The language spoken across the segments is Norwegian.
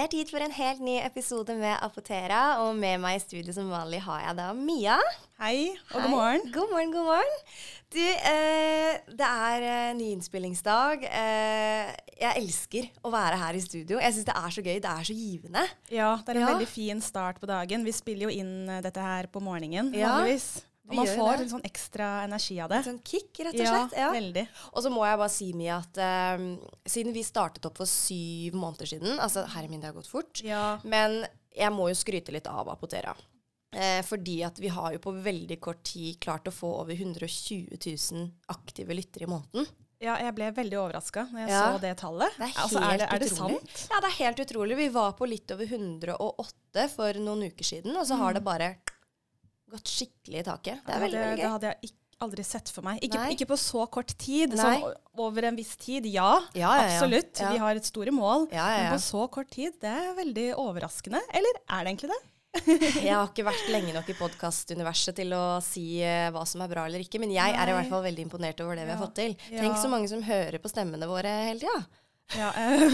Det er tid for en helt ny episode med Apotera, og med meg i studio som vanlig har jeg da Mia. Hei, og Hei. god morgen. God morgen, god morgen. Du, eh, det er eh, ny innspillingsdag. Eh, jeg elsker å være her i studio. Jeg syns det er så gøy. Det er så givende. Ja, det er en Ja. veldig fin start på dagen. Vi spiller jo inn eh, dette her på morgenen Ja, vanligvis. Og man får det. en sånn ekstra energi av det. En Sånn kick, rett og slett. Ja. veldig. Og så må jeg bare si, Mia, at eh, siden vi startet opp for syv måneder siden Altså, herre min, det har gått fort. Ja. Men jeg må jo skryte litt av Apotera. Eh, fordi at vi har jo på veldig kort tid klart å få over 120 000 aktive lyttere i måneden. ja, jeg ble veldig overraska når jeg Ja. så det tallet. Det er altså, er, helt det, er det sant? Ja, det er helt utrolig. Vi var på litt over 108 for noen uker siden, og så har det bare gått skikkelig i taket. Det er veldig, det, veldig det gøy. hadde jeg aldri sett for meg. Ikke, ikke på så kort tid. Nei. Sånn over en viss tid, ja. Ja, ja. Absolutt. Ja. Vi har et store mål. Men på så kort tid, det er veldig overraskende. Eller er det egentlig det? Jeg har ikke vært lenge nok i podkastuniverset til å si uh, hva som er bra eller ikke, men jeg er i hvert fall veldig imponert over det vi har fått til. Tenk så mange som hører på stemmene våre hele tida. Ja, eh,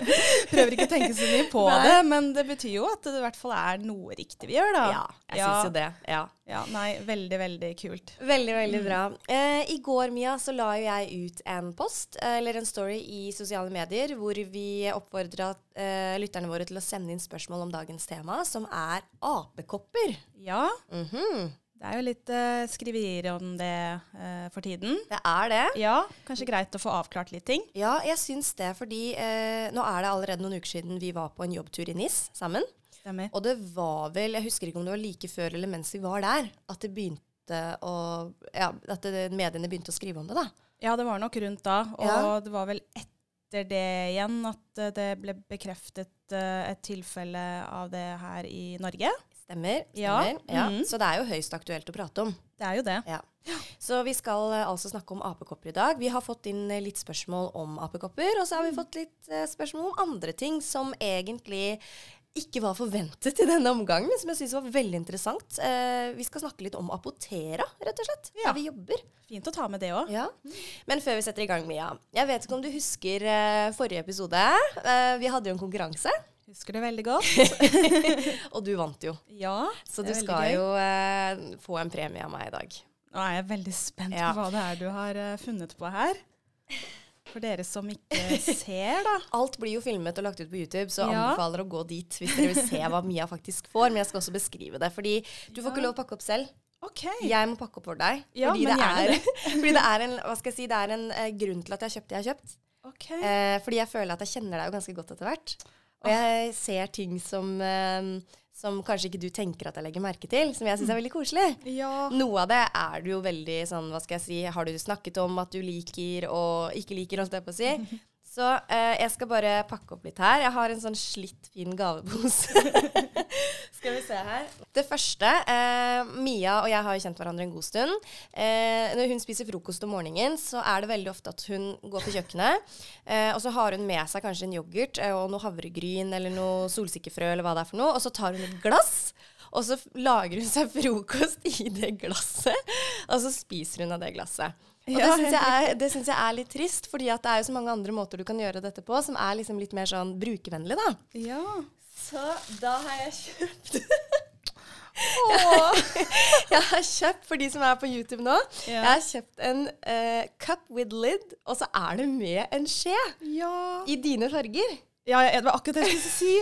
prøver ikke å tenke så mye på Nei. det, men det betyr jo at det i hvert fall er noe riktig vi gjør, da. Ja, jeg syns jo det. Ja. Ja, nei, veldig, veldig kult. Veldig, veldig bra. Eh, I går, Mia, så la jo jeg ut en post, eh, eller en story, i sosiale medier hvor vi oppfordra eh, lytterne våre til å sende inn spørsmål om dagens tema, som er apekopper. Ja, Mhm. Det er jo litt uh, skriverier om det uh, for tiden. Det er det. Ja, kanskje greit å få avklart litt ting. Ja, jeg syns det, fordi uh, nå er det allerede noen uker siden vi var på en jobbtur i NIS sammen. Stemmer. Og det var vel, jeg husker ikke om det var like før eller mens vi var der, at det begynte å Ja, at det, mediene begynte å skrive om det, da. Ja, det var nok rundt da, og Ja. det var vel etter det igjen at det ble bekreftet et tilfelle av det her i Norge. Stemmer. Ja. stemmer. Ja. Mhm. Så det er jo høyst aktuelt å prate om. Det er jo det. Ja. Så vi skal eh, altså snakke om apekopper i dag. Vi har fått inn eh, litt spørsmål om apekopper, og så har vi fått litt eh, spørsmål om andre ting som egentlig ikke var forventet i denne omgangen, men som jeg syns var veldig interessant. Eh, vi skal snakke litt om Apotera, rett og slett. Ja. Der vi jobber. Fint å ta med det òg. Ja. Men før vi setter i gang, Mia. Jeg vet ikke om du husker forrige episode. Eh, vi hadde jo en konkurranse, Husker det veldig godt. og du vant jo. Ja, Så du skal gøy. jo eh, få en premie av meg i dag. Nå er jeg veldig spent Ja. på hva det er du har uh, funnet på her. For dere som ikke ser, da. Alt blir jo filmet og lagt ut på YouTube, så Ja. anbefaler å gå dit hvis dere vil se hva Mia faktisk får. Men jeg skal også beskrive det, fordi du får ikke lov å pakke opp selv. OK. Jeg må pakke opp for deg. Ja, fordi, det er, det. fordi det er en hva skal jeg si, det er en eh, grunn til at jeg har kjøpt det jeg har kjøpt. Okay. Eh, fordi jeg føler at jeg kjenner deg jo ganske godt etter hvert. Og jeg ser ting som, eh, som kanskje ikke du tenker at jeg legger merke til, som jeg syns er veldig koselig. Ja. Noe av det er du jo veldig sånn, hva skal jeg si, har du snakket om at du liker og ikke liker, holdt jeg på å si. Så eh, jeg skal bare pakke opp litt her. Jeg har en sånn slitt fin gavepose. skal vi se her. Det første eh, Mia og jeg har jo kjent hverandre en god stund. Eh, når hun spiser frokost om morgenen, så er det veldig ofte at hun går på kjøkkenet, eh, og så har hun med seg kanskje en yoghurt eh, og noe havregryn eller noe solsikkefrø eller hva det er for noe, og så tar hun et glass. Og så lager hun seg frokost i det glasset, og så spiser hun av det glasset. Og det syns jeg, jeg er litt trist, fordi det er jo så mange andre måter du kan gjøre dette på, som er liksom litt mer sånn brukervennlig, da. ja. Så da har jeg kjøpt. Jeg har kjøpt, for de som er på YouTube nå, Ja. jeg har kjøpt en uh, cup with lid, og så er det med en skje ja. i dine farger. Ja, det var akkurat det jeg skulle si.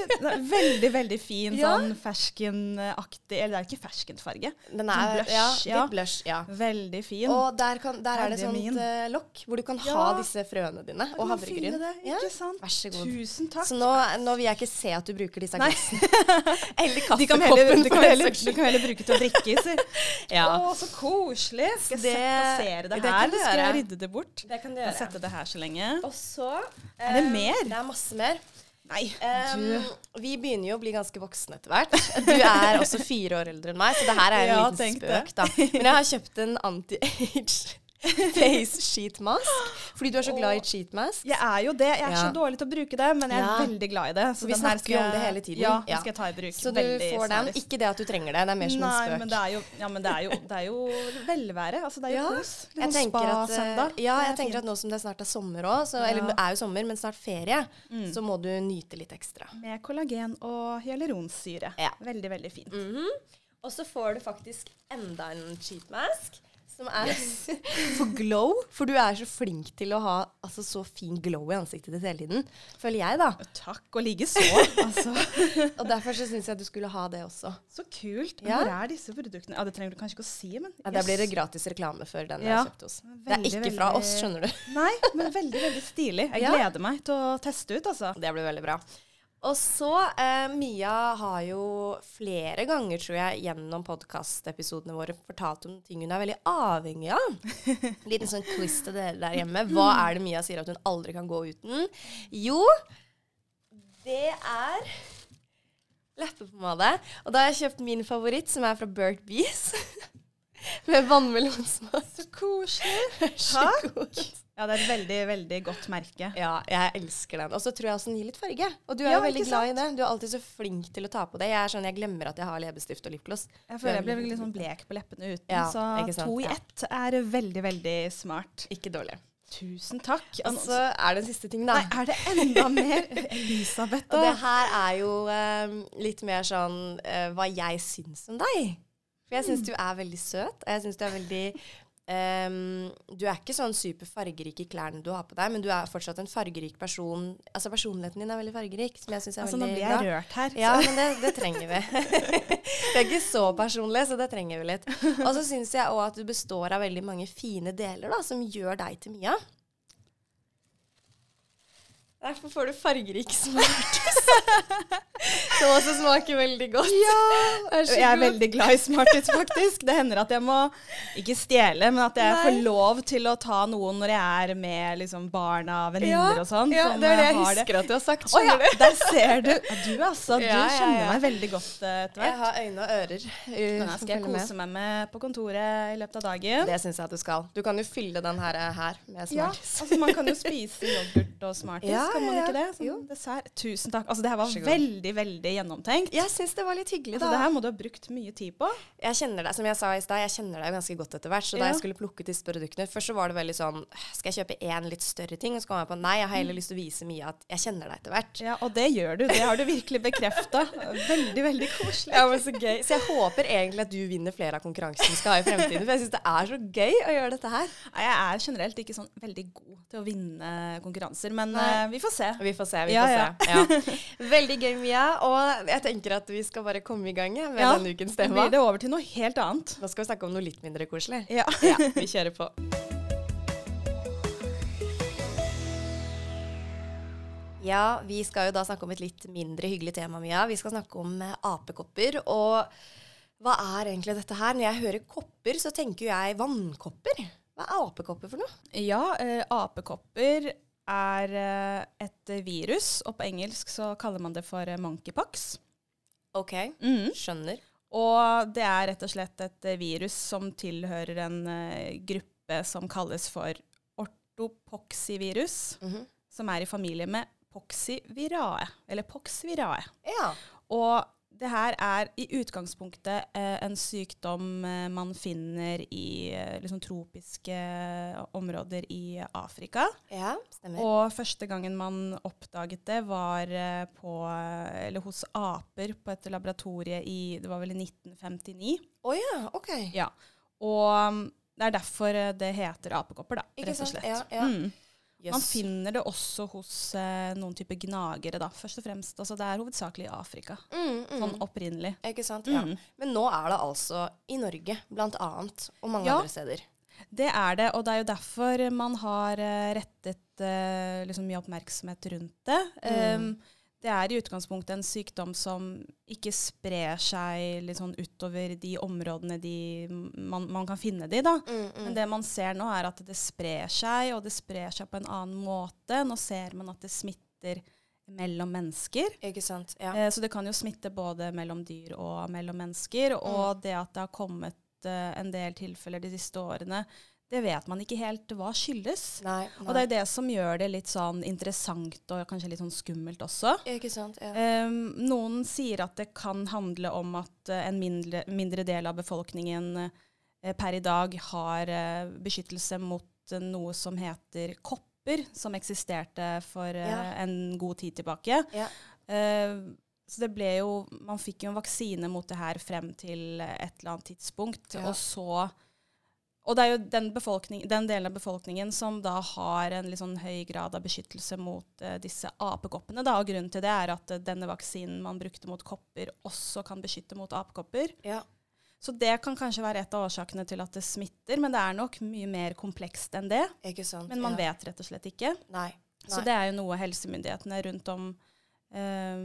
Veldig, veldig fin Ja. sånn ferskenaktig Eller det er ikke ferskenfarge. Den Sånn er blush, ja, ja. litt blush, ja. Veldig fin. Og der, kan, der er det sånt eh, lokk hvor du kan ha Ja. disse frøene dine og kan havregryn. Ikke sant? Vær så god. Tusen takk. Så nå, nå vil jeg ikke se at du bruker disse glassene. Eller kan kaffekoppen. du, kan heller, du kan heller bruke til å drikke i. si. Ja. Å, så koselig. Skal jeg Det- sette- det det kan du gjøre. skal jeg rydde det bort? Det kan du Jeg gjøre. sette det her så lenge. Og så Er det eh, mer? Det er masse mer. Nei, Um, du vi begynner jo å bli ganske voksne etter hvert. Du er også fire år eldre enn meg, så det her er en Ja, liten spøk, da. Men jeg har kjøpt en anti-age face sheet mask. Fordi du er så glad i cheat mask. Jeg er jo det. Jeg er Ja. så dårlig til å bruke det, men jeg er Ja. veldig glad i det. Så Vi den snakker jo om det hele tiden. Ja, Ja. skal jeg ta i bruk Så du veldig får den. snarest. Ikke det at du trenger det, det er mer som en spøk. men det er jo, ja, men det er jo, det er jo velvære. Altså, det er jo Ja, kos. Litt Jeg tenker, at, eh, ja, jeg tenker at nå som det snart er sommer òg, eller det er jo sommer, men snart ferie, Mm. så må du nyte litt ekstra. Med kollagen og hyaluronsyre. Ja. Veldig, veldig fint. Mhm. Og så får du faktisk enda en cheat mask. Som er for glow. For du er så flink til å ha altså, så fin glow i ansiktet ditt hele tiden. Føler jeg, da. Takk og likeså. altså. Og derfor så syns jeg du skulle ha det også. Så kult. Ja. Hvor er disse produktene? Ja, Det trenger du kanskje ikke å si, men Ja, Der blir det gratis reklame for den Ja. har kjøpt hos. Det er Veldig, ikke fra oss, skjønner du. Nei, men veldig, veldig stilig. Jeg gleder meg til å teste ut, altså. Det blir veldig bra. Og så, eh, Mia har jo flere ganger, tror jeg, gjennom podkastepisodene våre fortalt om ting hun er veldig avhengig av. Liten sånn quiz til dere der hjemme. Hva er det Mia sier at hun aldri kan gå uten? Jo, det er leppepomade. Og da har jeg kjøpt min favoritt, som er fra Burt Bees. Med vannmelonsmak. Så koselig. God. Ja, det er et veldig, veldig godt merke. Ja, jeg elsker den. Og så tror jeg også den gir litt farge. Og du er Ja, jo veldig glad i det. Du er alltid så flink til å ta på det. Jeg er sånn, jeg glemmer at jeg har leppestift og lipgloss. Jeg føler jeg blir litt sånn blek på leppene uten, Ja, så to i ett er veldig, veldig smart. Ikke dårlig. Tusen takk. Og så er det en siste ting, da. Nei, er det enda mer? Elisabeth, Og det her er jo um, litt mer sånn uh, hva jeg syns om deg. For jeg syns du er veldig søt, og jeg syns du er veldig ehm, Du er ikke sånn super fargerik i klærne du har på deg, men du er fortsatt en fargerik person. Altså personligheten din er veldig fargerik, som jeg synes er Altså, nå blir jeg rørt her. Ja, men det, det trenger vi. vi er ikke så personlige, så det trenger vi litt. Og så syns jeg òg at du består av veldig mange fine deler da, som gjør deg til Mia. Derfor får du fargerik smartis. som også smaker veldig godt. Vær så Jeg er god. veldig glad i Smarties, faktisk. Det hender at jeg må ikke stjele, men at jeg Nei. får lov til å ta noen når jeg er med liksom, barna, venninner og sånn. ja, det er det eh, jeg husker husker at du har sagt. Å ja, du? der ser du. Ja, Du altså, du Ja, ja, kjenner meg veldig godt etter hvert. Jeg har øyne og ører. Nå Men jeg skal jeg kose meg med på kontoret i løpet av dagen. Det syns jeg at du skal. Du kan jo fylle den her, her med Ja, altså man kan jo spise yoghurt og Smarties, Ja, kan man ikke det? Sånn dessert. Tusen takk. Altså det her var veldig, veldig gjennomtenkt. Jeg syns det var litt hyggelig, Altså, da. det her må du ha brukt mye tid på. Jeg kjenner deg, som jeg sa i stad, jeg kjenner deg ganske godt etter hvert. Så da jeg skulle plukke ut disse produktene Først så var det veldig sånn Skal jeg kjøpe én litt større ting? Og så kom jeg på nei, jeg har heller lyst til å vise mye at jeg kjenner deg etter hvert. Ja, og det gjør du. Det har du virkelig bekrefta. Veldig, veldig koselig. Ja, men Så gøy. Så jeg håper egentlig at du vinner flere av konkurransene vi skal ha i fremtiden. For jeg syns det er så gøy å gjøre dette her. Jeg er generelt ikke sånn veldig god til å vinne konkurranser, men Nei. eh, vi får se. Vi får se. vi Ja, får ja. se. Ja. Veldig gøy, Mia. Og jeg tenker at vi skal bare komme i gang med Ja, denne ukens tema. blir det over til noe helt annet. Da skal vi snakke om noe litt mindre koselig. Ja. Vi kjører på. Ja, vi skal jo da snakke om et litt mindre hyggelig tema, Mia. Vi skal snakke om eh, apekopper. Og hva er egentlig dette her? Når jeg hører kopper, så tenker jeg vannkopper. Hva er apekopper for noe? Ja, eh, apekopper er eh, et virus, og på engelsk så kaller man det for eh, monkeypox. OK, Mm. skjønner. Og det er rett og slett et eh, virus som tilhører en gruppe som kalles for ortopoxivirus, mm -hmm. som er i familie med poxivirae, eller poxvirae. Ja. Og det her er i utgangspunktet eh, en sykdom eh, man finner i eh, liksom tropiske områder i Afrika. ja, stemmer. Og første gangen man oppdaget det, var på, eller hos aper på et laboratorie i det var vel i 1959. Å ja, OK. Ja. Og um, det er derfor det heter apekopper, da, rett og slett. Ja, ja. Mm. Man finner det også hos eh, noen typer gnagere, da, først og fremst. Altså, det er hovedsakelig i Afrika, Mm, mm. sånn opprinnelig. Ikke sant? Ja. Mm. Men nå er det altså i Norge, blant annet, og mange Ja. andre steder. Det er det, og det er jo derfor man har eh, rettet eh, liksom mye oppmerksomhet rundt det. Um, det er i utgangspunktet en sykdom som ikke sprer seg litt sånn utover de områdene de, man, man kan finne det da. Mm, mm. Men det man ser nå, er at det sprer seg, og det sprer seg på en annen måte. Nå ser man at det smitter mellom mennesker. Ikke sant? Ja. Eh, så det kan jo smitte både mellom dyr og mellom mennesker. Og Mm. det at det har kommet eh, en del tilfeller de siste årene, det vet man ikke helt hva skyldes. Nei, Og det er det som gjør det litt sånn interessant og kanskje litt sånn skummelt også. Ikke sant? Ja. Um, noen sier at det kan handle om at uh, en mindre, mindre, del av befolkningen uh, per i dag har uh, beskyttelse mot noe som heter kopper, som eksisterte for Ja. en god tid tilbake. Ja. så det ble jo Man fikk jo en vaksine mot det her frem til et eller annet tidspunkt, og så og det er jo den, den delen av befolkningen som da har en litt sånn høy grad av beskyttelse mot eh, disse apekoppene. Da. Og grunnen til det er at eh, denne vaksinen man brukte mot kopper, også kan beskytte mot apekopper. ja. Så det kan kanskje være et av årsakene til at det smitter, men det er nok mye mer komplekst enn det. Ikke sant. Men man ja. vet rett og slett ikke. Nei. Så det er jo noe helsemyndighetene rundt om eh,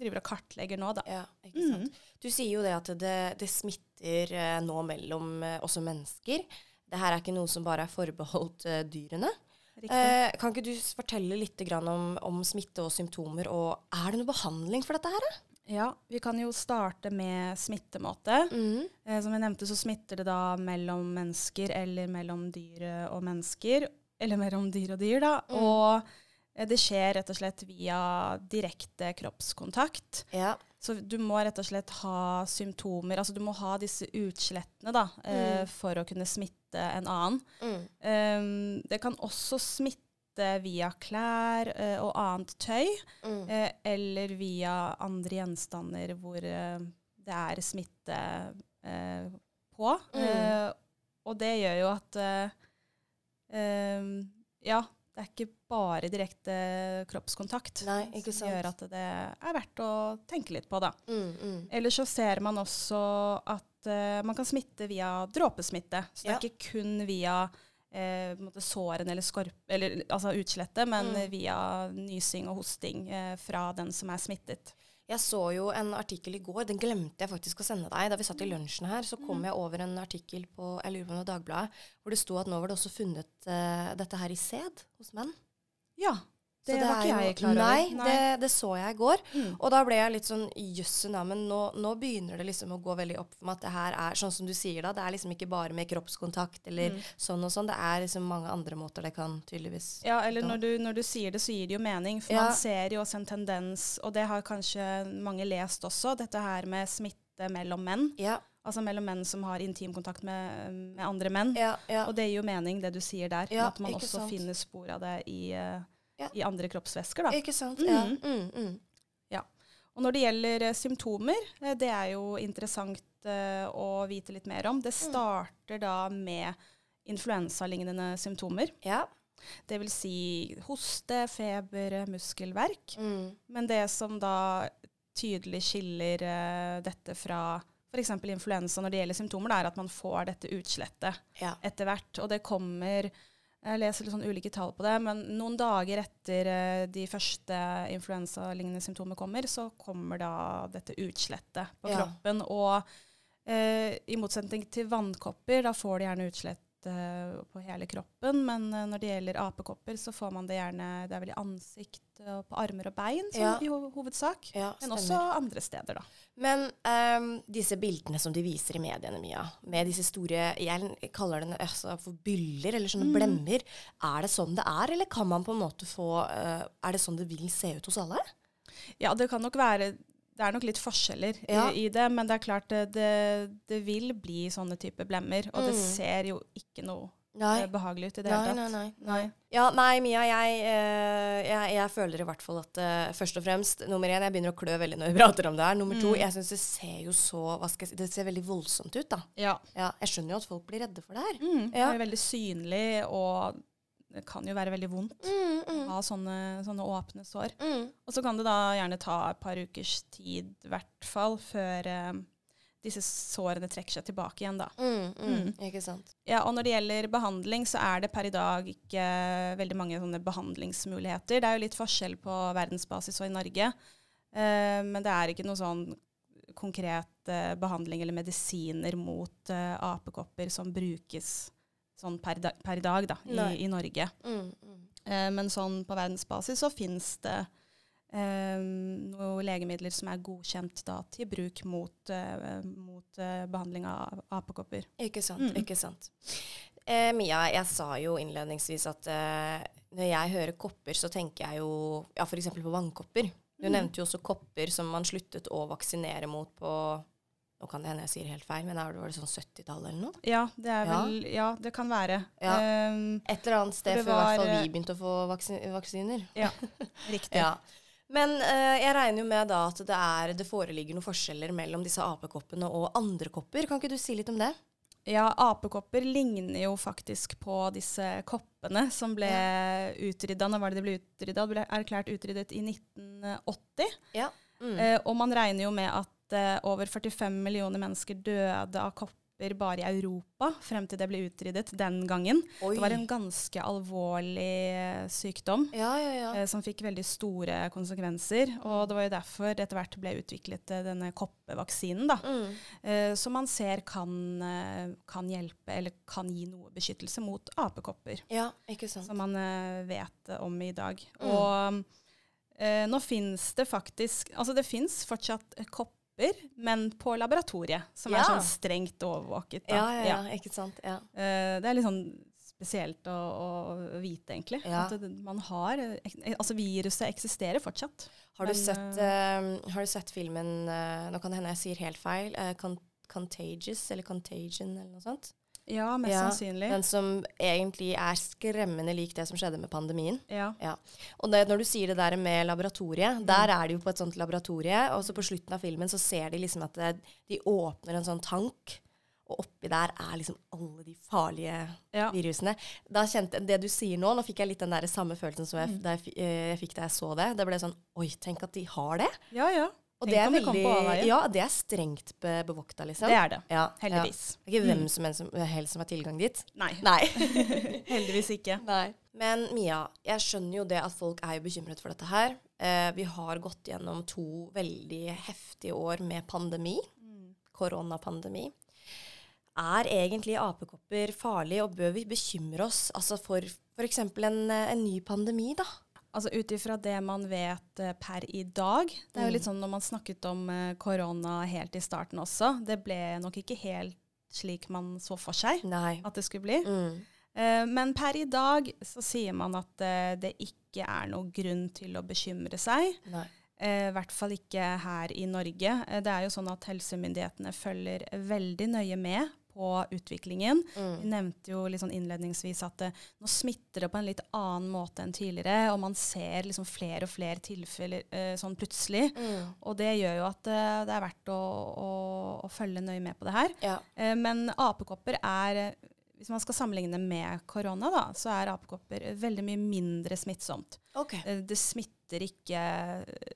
driver og kartlegger nå, da. Ja, ikke sant. Mm. Du sier jo det at det, det smitter eh, nå mellom eh, også mennesker. Det her er ikke noe som bare er forbeholdt eh, dyrene. Riktig. Eh, kan ikke du fortelle litt om, om smitte og symptomer, og er det noe behandling for dette her? Ja, vi kan jo starte med smittemåte. Mm. Eh, som jeg nevnte, så smitter det da mellom mennesker eller mellom dyr og mennesker. Eller mellom dyr og dyr, da. Mm. Og eh, det skjer rett og slett via direkte kroppskontakt. Ja. Så du må rett og slett ha symptomer, altså du må ha disse utslettene da, eh, Mm. for å kunne smitte en annen. Mm. Um, det kan også smitte via klær eh, og annet tøy, Mm. eh, eller via andre gjenstander hvor eh, det er smitte eh, på. Mm. Eh, og det gjør jo at eh, eh, Ja, det er ikke bare direkte kroppskontakt Nei, som gjør at det er verdt å tenke litt på, da. Mm, mm. Ellers så ser man også at uh, man kan smitte via dråpesmitte. Så det Ja. er ikke kun via eh, på såren eller, skorp, eller altså utslettet, men Mm. via nysing og hosting eh, fra den som er smittet. Jeg så jo en artikkel i går, den glemte jeg faktisk å sende deg. Da vi satt i lunsjen her, så kom jeg over en artikkel på jeg lurer på noe det Dagbladet, hvor det sto at nå var det også funnet uh, dette her i sæd hos menn. Ja, Så det, var ikke jeg klar over. Nei, Det, det så jeg i går. Mm. Og da ble jeg litt sånn jøsse navn, nå, nå begynner det liksom å gå veldig opp for meg at det her er sånn som du sier da, det er liksom ikke bare med kroppskontakt eller Mm. sånn og sånn, det er liksom mange andre måter det kan tydeligvis Ja, eller når du, når du sier det, så gir det jo mening. For Ja. man ser jo også en tendens, og det har kanskje mange lest også, dette her med smitte mellom menn. Ja, Altså mellom menn som har intimkontakt med, med andre menn. ja, ja. Og det gir jo mening, det du sier der. At man også sant. finner spor av det i, eh, Ja. i andre kroppsvæsker. Da. Ikke sant? Mm. Ja. Mm, mm. Og når det gjelder eh, symptomer, eh, det er jo interessant uh, å vite litt mer om. Mm. Det starter da med influensalignende symptomer. ja. Det vil si hoste, feber, muskelverk. Mm. Men det som da tydelig skiller uh, dette fra f.eks. influensa når det gjelder symptomer, da, er at man får dette utslettet ja. etter hvert. Og det kommer Jeg leser litt sånn ulike tall på det, men noen dager etter eh, de første influensalignende symptomer kommer, så kommer da dette utslettet på Ja. kroppen. Og eh, i motsetning til vannkopper, da får de gjerne utslett eh, på hele kroppen. Men eh, når det gjelder apekopper, så får man det gjerne det er vel i ansikt og på armer og bein som, Ja. i ho hovedsak. ja Men også andre steder, da. Men um, disse bildene som de viser i mediene, Mia, med disse store Jeg kaller det altså, for byller, eller sånne Mm. blemmer. Er det sånn det er, eller kan man på en måte få uh, Er det sånn det vil se ut hos alle? Ja, det kan nok være Det er nok litt forskjeller Ja. i, i det, men det er klart det, det, det vil bli sånne type blemmer. Og det Mm. ser jo ikke noe Nei. eh, behagelig ut i det hele tatt. nei, Nei. Ja, nei, Mia, jeg, eh, jeg, jeg føler i hvert fall at eh, først og fremst Nummer én, jeg begynner å klø veldig når vi prater om det her. Nummer to, Mm. jeg syns det ser jo så hva skal jeg si, Det ser veldig voldsomt ut, da. Ja. Ja, jeg skjønner jo at folk blir redde for det her. Mm, Det er veldig synlig, og det kan jo være veldig vondt Mm, å mm, ha sånne, sånne åpne sår. mm. Og så kan det da gjerne ta et par ukers tid, i hvert fall, før eh, disse sårene trekker seg tilbake igjen, da. Mm, mm, Mm. Ikke sant. Ja, og når det gjelder behandling, så er det per i dag ikke veldig mange sånne behandlingsmuligheter. Det er jo litt forskjell på verdensbasis og i Norge. Eh, men det er ikke noe sånn konkret eh, behandling eller medisiner mot eh, apekopper som brukes sånn per, da, per dag da, i, i Norge. Mm, mm. Eh, men sånn på verdensbasis så finnes det eh, noen legemidler som er godkjent da, til bruk mot, eh, mot eh, behandling av apekopper. Ikke sant. Mm. ikke sant. Eh, Mia, jeg sa jo innledningsvis at eh, når jeg hører kopper, så tenker jeg jo ja, f.eks. på vannkopper. Du Mm. nevnte jo også kopper som man sluttet å vaksinere mot på Nå kan det hende jeg sier helt feil, men er det, var det sånn 70-tallet eller noe? Ja, det er Ja. vel Ja, det kan være. Ja. Um, Et eller annet sted før var, vi begynte å få vaksin vaksiner. riktig. Ja. Men uh, jeg regner jo med da at det, er, det foreligger noen forskjeller mellom disse apekoppene og andre kopper. Kan ikke du si litt om det? Ja, apekopper ligner jo faktisk på disse koppene som ble utrydda. Når var det de ble utrydda? De ble erklært utryddet i 1980. Ja. Mm. Uh, og man regner jo med at eh, over 45 millioner mennesker døde av kopper bare i Europa frem til det ble utryddet den gangen. Oi. Det var en ganske alvorlig eh, sykdom. Ja, ja, ja. eh, Som fikk veldig store konsekvenser. Og det var jo derfor det etter hvert ble utviklet denne koppevaksinen. da. Mm. Eh, som man ser kan, kan hjelpe, eller kan gi noe beskyttelse mot apekopper. Ja, ikke sant. Som man eh, vet om i dag. Mm. Og nå fins det faktisk Altså det fins fortsatt eh, kopper, men på laboratoriet. Som Ja. er sånn strengt overvåket. Da. Ja, ja, ja, ikke sant. Ja. Eh, det er litt sånn spesielt å, å vite, egentlig. At man har Altså viruset eksisterer fortsatt. Har, du Men, sett, uh, har du sett filmen uh, Nå kan det hende jeg sier helt feil. Uh, Contagious eller Contagion eller noe sånt? Ja, mest Ja, sannsynlig. Den som egentlig er skremmende lik det som skjedde med pandemien. ja. Og det, når du sier det der med laboratoriet, Mm. der er de jo på et sånt laboratorie, og så på slutten av filmen så ser de liksom at det, de åpner en sånn tank, og oppi der er liksom alle de farlige ja. virusene. Da kjente Det du sier nå, nå fikk jeg litt den der samme følelsen som jeg, Mm. jeg, eh, jeg fikk da jeg så det. Det ble sånn Oi, tenk at de har det. ja, ja. Og det er veldig. Ja, det er strengt be bevokta, liksom. Det er det. ja, Heldigvis. Ja. Det er ikke hvem Mm. som helst som, har tilgang dit. Nei. Nei. Heldigvis ikke. Nei. Men Mia, jeg skjønner jo det at folk er jo bekymret for dette her. Eh, vi har gått gjennom to veldig heftige år med pandemi. Koronapandemi. Er egentlig apekopper farlig, og bør vi bekymre oss altså for f.eks. En, en ny pandemi, da? Altså Ut ifra det man vet eh, per i dag Det er jo Mm. litt sånn når man snakket om eh, korona helt i starten også. Det ble nok ikke helt slik man så for seg Nei. at det skulle bli. Mm. Uh, men per i dag så sier man at uh, det ikke er noe grunn til å bekymre seg. Nei. I hvert fall ikke her i Norge. Det er jo sånn at helsemyndighetene følger veldig nøye med på utviklingen. Vi Mm. nevnte jo sånn innledningsvis at det, nå smitter det på en litt annen måte enn tidligere, og man ser liksom flere og flere tilfeller eh, sånn plutselig. Mm. Og det gjør jo at eh, det er verdt å, å, å følge nøye med på det her. Ja. Eh, men apekopper er eh, Hvis man skal sammenligne med korona, da, så er apekopper veldig mye mindre smittsomt. Okay. Eh, det smitter ikke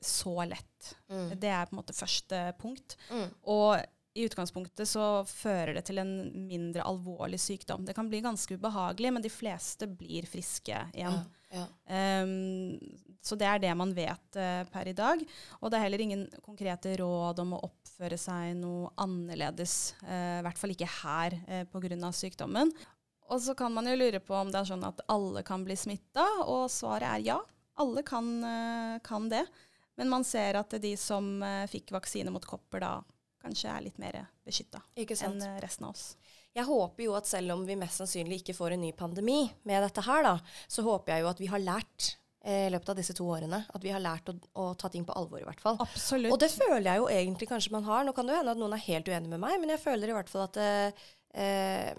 så lett. Mm. Det er på en måte første punkt. Mm. Og i utgangspunktet så fører det til en mindre alvorlig sykdom. Det kan bli ganske ubehagelig, men de fleste blir friske igjen. Ja. Ehm, så det er det man vet uh, per i dag. Og det er heller ingen konkrete råd om å oppføre seg noe annerledes, Uh, i hvert fall ikke her uh, pga. sykdommen. Og så kan man jo lure på om det er sånn at alle kan bli smitta, og svaret er ja. Alle kan, uh, kan det. Men man ser at de som eh, fikk vaksine mot kopper da, kanskje er litt mer beskytta enn eh, resten av oss. Jeg håper jo at selv om vi mest sannsynlig ikke får en ny pandemi med dette her, da, så håper jeg jo at vi har lært eh, i løpet av disse to årene. At vi har lært å, å ta ting på alvor, i hvert fall. Absolutt. Og det føler jeg jo egentlig kanskje man har. Nå kan det jo hende at noen er helt uenig med meg, men jeg føler i hvert fall at eh, eh,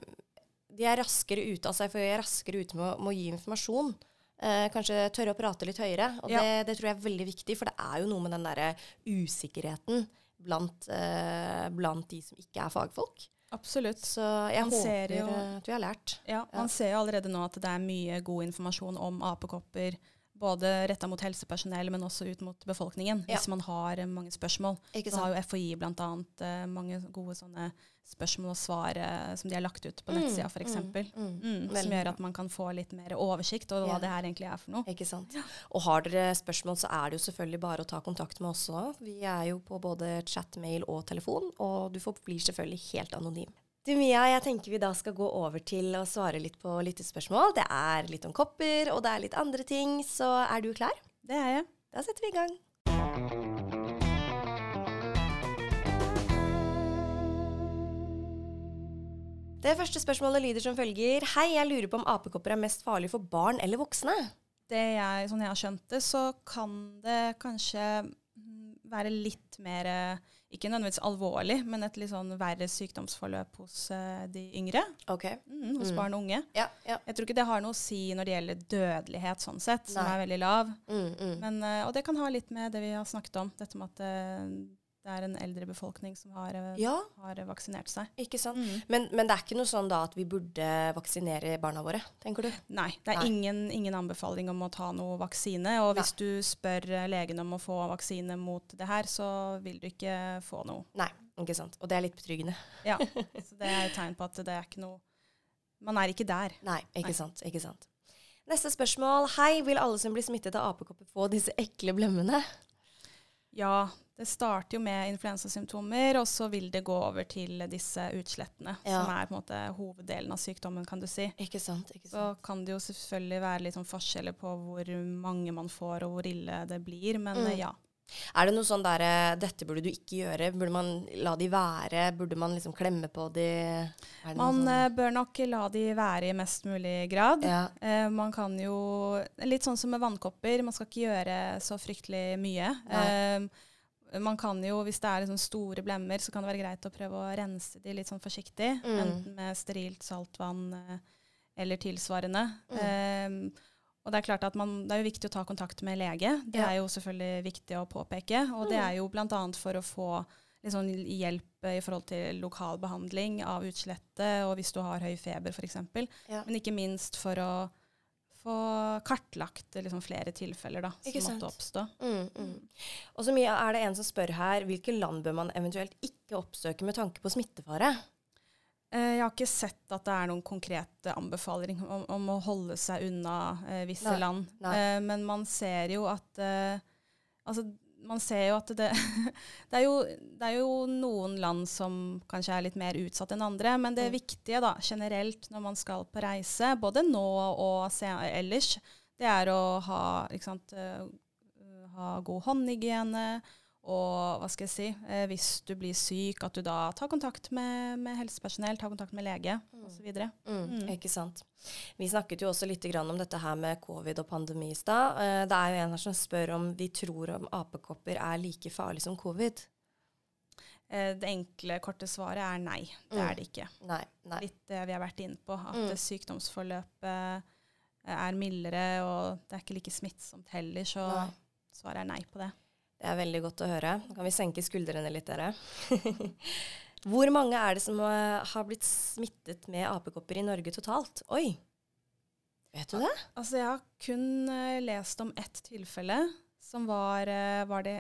de er raskere ute, for jeg er raskere ute med, med å gi informasjon. Eh, kanskje tørre å prate litt høyere. Og Ja. det, det tror jeg er veldig viktig, for det er jo noe med den derre usikkerheten blant, eh, blant de som ikke er fagfolk. Absolutt. Så jeg Man håper jo- eh, at vi har lært. Ja, Ja. man ser jo allerede nå at det er mye god informasjon om apekopper. Både retta mot helsepersonell, men også ut mot befolkningen, Ja. hvis man har eh, mange spørsmål. Ikke Så har jo FHI bl.a. Uh, mange gode sånne spørsmål og svar eh, som de har lagt ut på Mm, nettsida, f.eks. mm, mm. Mm, som gjør at man kan få litt mer oversikt over Ja. hva det her egentlig er for noe. Ikke sant. Og har dere spørsmål, så er det jo selvfølgelig bare å ta kontakt med oss òg. Vi er jo på både chat, mail og telefon, og du forblir selvfølgelig helt anonym. Du Mia, jeg tenker vi da skal gå over til å svare litt på lyttespørsmål. Det er litt om kopper, og det er litt andre ting, så er du klar? Det er jeg. Da setter vi i gang. Det første spørsmålet lyder som følger. Hei, jeg lurer på om apekopper er mest farlig for barn eller voksne? Det jeg, sånn jeg har skjønt det, så kan det kanskje mm, være litt mer eh, Ikke nødvendigvis alvorlig, men et litt sånn verre sykdomsforløp hos eh, de yngre. Ok. Mm, hos Mm. barn og unge. Ja, ja. Jeg tror ikke det har noe å si når det gjelder dødelighet, sånn sett, som Nei. er veldig lav. Mm, mm. Men, eh, og det kan ha litt med det vi har snakket om, dette med at det er en eldre befolkning som har, eh, Ja, har vaksinert seg. ikke sant. Mm. Men, men det er ikke noe sånn da at vi burde vaksinere barna våre, tenker du? Nei, det er Nei. Ingen, ingen anbefaling om å ta noe vaksine. Og hvis du spør eh, legen om å få vaksine mot det her, så vil du ikke få noe. Nei, ikke sant. Og det er litt betryggende. Ja, Så det er et tegn på at det er ikke noe Man er ikke der. Nei, ikke Nei. sant. Ikke sant. Neste spørsmål. Hei, vil alle som blir smittet av apekopper få disse ekle blemmene? Ja, det starter jo med influensasymptomer, og så vil det gå over til disse utslettene, Ja. som er på en måte hoveddelen av sykdommen, kan du si. Ikke sant. ikke Så sant. kan det jo selvfølgelig være litt sånn forskjeller på hvor mange man får, og hvor ille det blir, men Mm. eh, ja. Er det noe sånn der Dette burde du ikke gjøre. Burde man la de være? Burde man liksom klemme på de? Det Man sånn- eh, bør nok la de være i mest mulig grad. ja. Eh, man kan jo Litt sånn som med vannkopper, man skal ikke gjøre så fryktelig mye. Eh, man kan jo, hvis det er liksom store blemmer, så kan det være greit å prøve å rense de litt sånn forsiktig. Mm. Enten med sterilt saltvann eh, eller tilsvarende. Mm. Eh, og det er klart at man, det er jo viktig å ta kontakt med lege. Det Ja. er jo selvfølgelig viktig å påpeke. Og det Mm. er jo bl.a. for å få sånn hjelp i forhold til lokal behandling av utslettet, og hvis du har høy feber f.eks. Ja. Men ikke minst for å få kartlagt eh, liksom, flere tilfeller da, som måtte oppstå. Mm, mm. Og så mye er det en som spør her, hvilke land bør man eventuelt ikke oppsøke med tanke på smittefare? Eh, jeg har ikke sett at det er noen konkrete anbefalinger om, om å holde seg unna eh, visse Nei, land. nei. Eh, men man ser jo at eh, Altså, man ser jo at det det, er jo, det er jo noen land som kanskje er litt mer utsatt enn andre, men det Mm. viktige da, generelt når man skal på reise, både nå og ellers, det er å ha, sant, eh, ha god håndhygiene, og hva skal jeg si, eh, hvis du blir syk, at du da tar kontakt med, med helsepersonell, tar kontakt med lege osv. Mm, Mm. Ikke sant. Vi snakket jo også litt grann om dette her med covid og pandemi i stad. Eh, Det er jo en her som spør om vi tror om apekopper er like farlig som covid. Eh, det enkle, korte svaret er nei. Det Mm. er det ikke. Nei. nei. Litt det vi har vært inne på, at Mm. sykdomsforløpet eh, er mildere, og det er ikke like smittsomt heller, så Nei. svaret er nei på det. Det er veldig godt å høre. Nå kan vi senke skuldrene litt, dere. Hvor mange er det som har blitt smittet med apekopper i Norge totalt? Oi! Vet du det? Altså, jeg har kun uh, lest om ett tilfelle, som var, uh, var det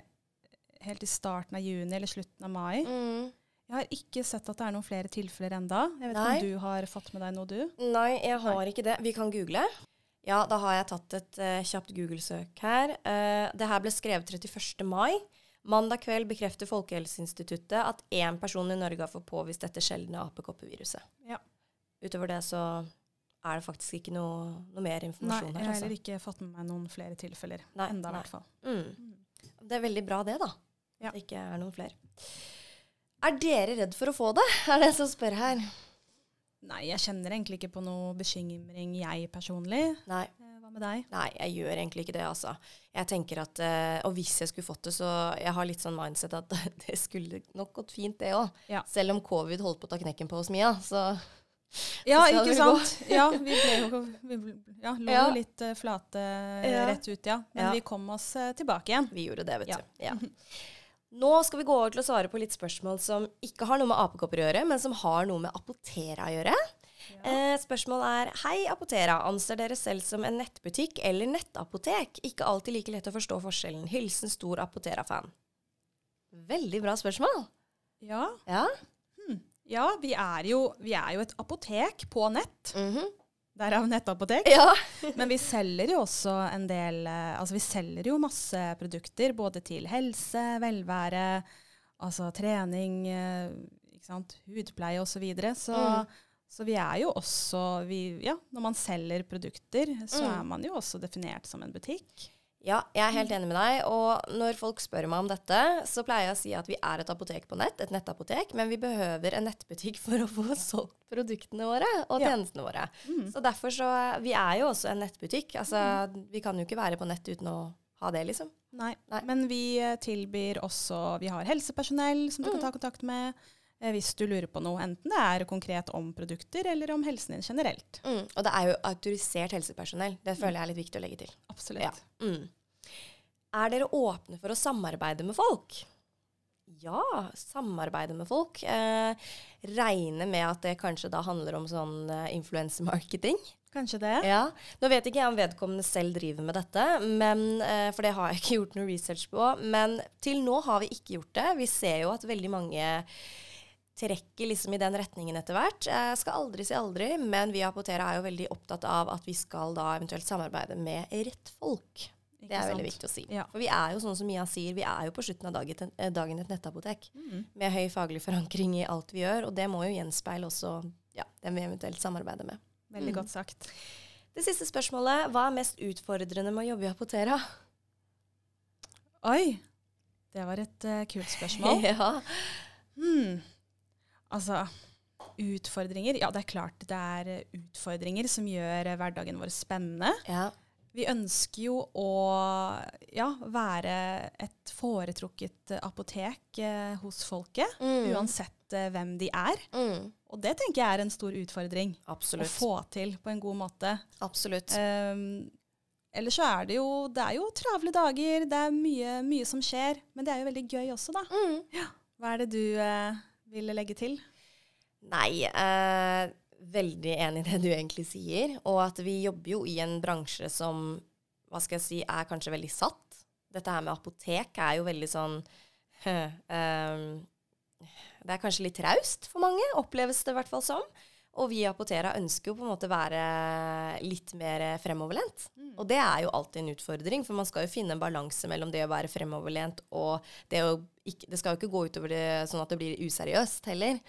helt i starten av juni eller slutten av mai. Mm. Jeg har ikke sett at det er noen flere tilfeller enda. Jeg vet ikke om du har fått med deg noe, du? Nei, jeg har ikke det. Vi kan google. Ja, da har jeg tatt et uh, kjapt Google-søk her. Uh, det her ble skrevet 31. mai. Mandag kveld bekrefter Folkehelseinstituttet at én person i Norge har fått påvist dette sjeldne apekoppeviruset. Ja. Utover det så er det faktisk ikke noe, noe mer Nei, informasjon jeg her. har Altså. heller ikke fått med meg noen flere tilfeller. Nei, enda, i nei. hvert fall. Mm. Det er veldig bra det, da. Ja. Det ikke er noen flere. Er dere redd for å få det? Er det en som spør her. Nei, jeg kjenner egentlig ikke på noe bekymring, jeg personlig. Nei. Eh, Hva med deg? Nei, jeg gjør egentlig ikke det, altså. Jeg tenker at, eh, Og hvis jeg skulle fått det, så jeg har litt sånn mindset at det skulle nok gått fint, det òg. Ja. Selv om covid holdt på å ta knekken på oss Mia. Så Ja, så ikke sant? Ja, vi ble jo vi ble, ja, lå Ja. litt eh, flate Ja. rett ut, ja. Men vi kom oss tilbake igjen. vi gjorde det, vet du. Ja. Nå skal vi gå over til å svare på litt spørsmål som ikke har noe med apekopper å gjøre, men som har noe med Apotera å gjøre. Eh, spørsmålet er Hei, Apotera. Anser dere selv som en nettbutikk eller nettapotek? Ikke alltid like lett å forstå forskjellen. Hilsen stor Apotera-fan. Veldig bra spørsmål. Ja. Ja. ja vi, er jo, vi er jo et apotek på nett. Mhm. Derav nettapotek. ja. Men vi selger jo også en del eh, Altså vi selger jo masse produkter både til helse, velvære, altså trening, eh, ikke sant, hudpleie osv. Så, videre. så Mm. så vi er jo også vi, Ja, når man selger produkter, så Mm. er man jo også definert som en butikk. Ja, jeg er helt enig med deg. Og når folk spør meg om dette, så pleier jeg å si at vi er et apotek på nett, et nettapotek, men vi behøver en nettbutikk for å få solgt produktene våre og Ja. tjenestene våre. Mm. Så derfor så Vi er jo også en nettbutikk. Altså, vi kan jo ikke være på nett uten å ha det, liksom. Nei. Nei. Men vi eh, tilbyr også Vi har helsepersonell som du kan Mm. ta kontakt med hvis du lurer på noe, enten det er konkret om produkter eller om helsen din generelt. Mm. Og det er jo autorisert helsepersonell. Det føler jeg er litt viktig å legge til. Absolutt. Ja. Mm. Er dere åpne for å samarbeide med folk? Ja, samarbeide med folk. Eh, regne med at det kanskje da handler om sånn eh, influensemarketing. Kanskje det. Ja. Nå vet ikke jeg om vedkommende selv driver med dette, men, eh, for det har jeg ikke gjort noe research på. Men til nå har vi ikke gjort det. Vi ser jo at veldig mange trekker liksom i den retningen etter hvert. Jeg skal aldri si aldri, men vi i Apotera er jo veldig opptatt av at vi skal da eventuelt samarbeide med rett folk. Ikke Det er veldig viktig å si. Ja. For vi er jo sånn som Mia sier, vi er jo på slutten av dagen, eh, dagen et nettapotek. Mm. Med høy faglig forankring i alt vi gjør, og det må jo gjenspeile også ja, den vi eventuelt samarbeider med. Veldig Mm. godt sagt. Det siste spørsmålet. Hva er mest utfordrende med å jobbe i Apotera? Oi! Det var et uh, kult spørsmål. ja. Hmm. Altså, utfordringer Ja, det er klart det er eh, utfordringer som gjør eh, hverdagen vår spennende. ja. Vi ønsker jo å ja, være et foretrukket eh, apotek eh, hos folket, Mm. uansett eh, hvem de er. Mm. Og det tenker jeg er en stor utfordring Absolutt. å få til på en god måte. Absolutt. Um, ellers så er det jo Det er jo travle dager, det er mye, mye som skjer. Men det er jo veldig gøy også, da. Mm. Hva er det du eh, ville legge til? Nei, eh, veldig enig i det du egentlig sier. Og at vi jobber jo i en bransje som hva skal jeg si, er kanskje veldig satt. Dette her med apotek er jo veldig sånn eh, Det er kanskje litt traust for mange, oppleves det i hvert fall som. Og vi i Apotera ønsker jo på en måte være litt mer fremoverlent. Og det er jo alltid en utfordring, for man skal jo finne en balanse mellom det å være fremoverlent og det å ikke, Det skal jo ikke gå utover det sånn at det blir useriøst heller.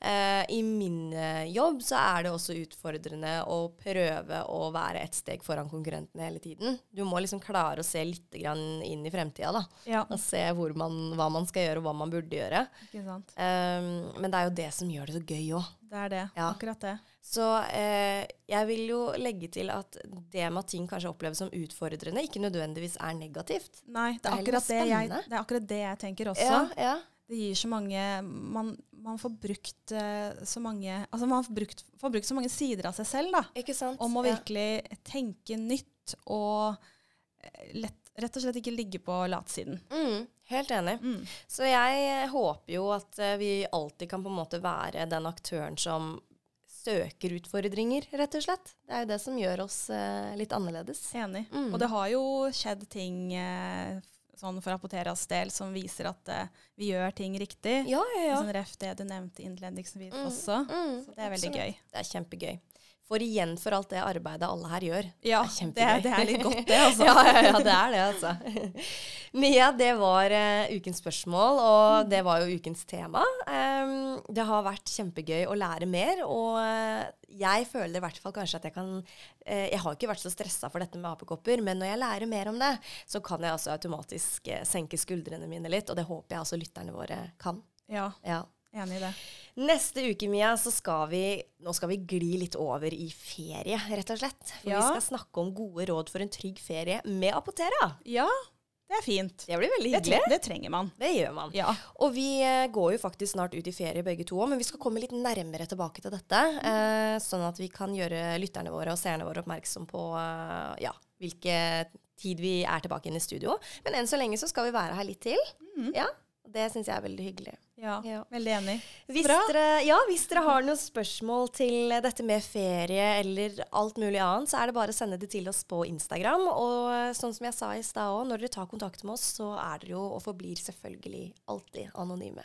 Eh, I min eh, jobb så er det også utfordrende å prøve å være et steg foran konkurrentene hele tiden. Du må liksom klare å se litt grann inn i fremtida, da. Ja, Og se man, hva man skal gjøre, og hva man burde gjøre. ikke sant. Um, men det er jo det som gjør det så gøy òg. Det er det. Ja. Akkurat det. Så eh, jeg vil jo legge til at det med at ting kanskje oppleves som utfordrende, ikke nødvendigvis er negativt. Nei, det Det er, er akkurat det, jeg, det er akkurat det jeg tenker også. Ja, ja. Det gir så mange Man, man får brukt eh, så mange Altså man får brukt, får brukt så mange sider av seg selv, da. Ikke sant? Om å Ja. virkelig tenke nytt og eh, lett, rett og slett ikke ligge på latsiden. Mm, helt enig. Mm. Så jeg håper jo at eh, vi alltid kan på en måte være den aktøren som søker utfordringer, rett og slett. Det er jo det som gjør oss eh, litt annerledes. Enig. Mm. Og det har jo skjedd ting eh, sånn for Apoteras del som viser at eh, vi gjør ting riktig. Ja, ja, ja. Sånn ref det du nevnte innledningsvis Mm, også. mm, Så det er veldig absolutt. gøy. Det er kjempegøy. Får igjen for alt det arbeidet alle her gjør. Ja, Det er det det er litt godt, det, altså. ja, ja, ja, det er det, altså. Mia, det var uh, ukens spørsmål, og det var jo ukens tema. Um, det har vært kjempegøy å lære mer, og uh, jeg føler i hvert fall kanskje at jeg kan uh, Jeg har ikke vært så stressa for dette med apekopper, men når jeg lærer mer om det, så kan jeg altså automatisk senke skuldrene mine litt, og det håper jeg altså lytterne våre kan. Ja, Ja. Enig i det. Neste uke, Mia, så skal vi Nå skal vi gli litt over i ferie, rett og slett. For Ja. vi skal snakke om gode råd for en trygg ferie med Apotera. Ja, det er fint. Det blir veldig hyggelig. Det, det trenger man. Det gjør man. Ja. Og vi eh, går jo faktisk snart ut i ferie begge to men vi skal komme litt nærmere tilbake til dette. Eh, sånn at vi kan gjøre lytterne våre og seerne våre oppmerksom på eh, ja, hvilken tid vi er tilbake inn i studio. Men enn så lenge så skal vi være her litt til. Ja, og Det syns jeg er veldig hyggelig. Ja, Ja. veldig enig. Hvis dere, ja, hvis dere har noen spørsmål til dette med ferie eller alt mulig annet, så er det bare å sende det til oss på Instagram. Og eh, sånn som jeg sa i stad òg, når dere tar kontakt med oss, så er dere jo og forblir selvfølgelig alltid anonyme.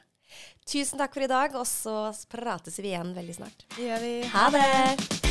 Tusen takk for i dag, og så prates vi igjen veldig snart. Det gjør vi. Ha det!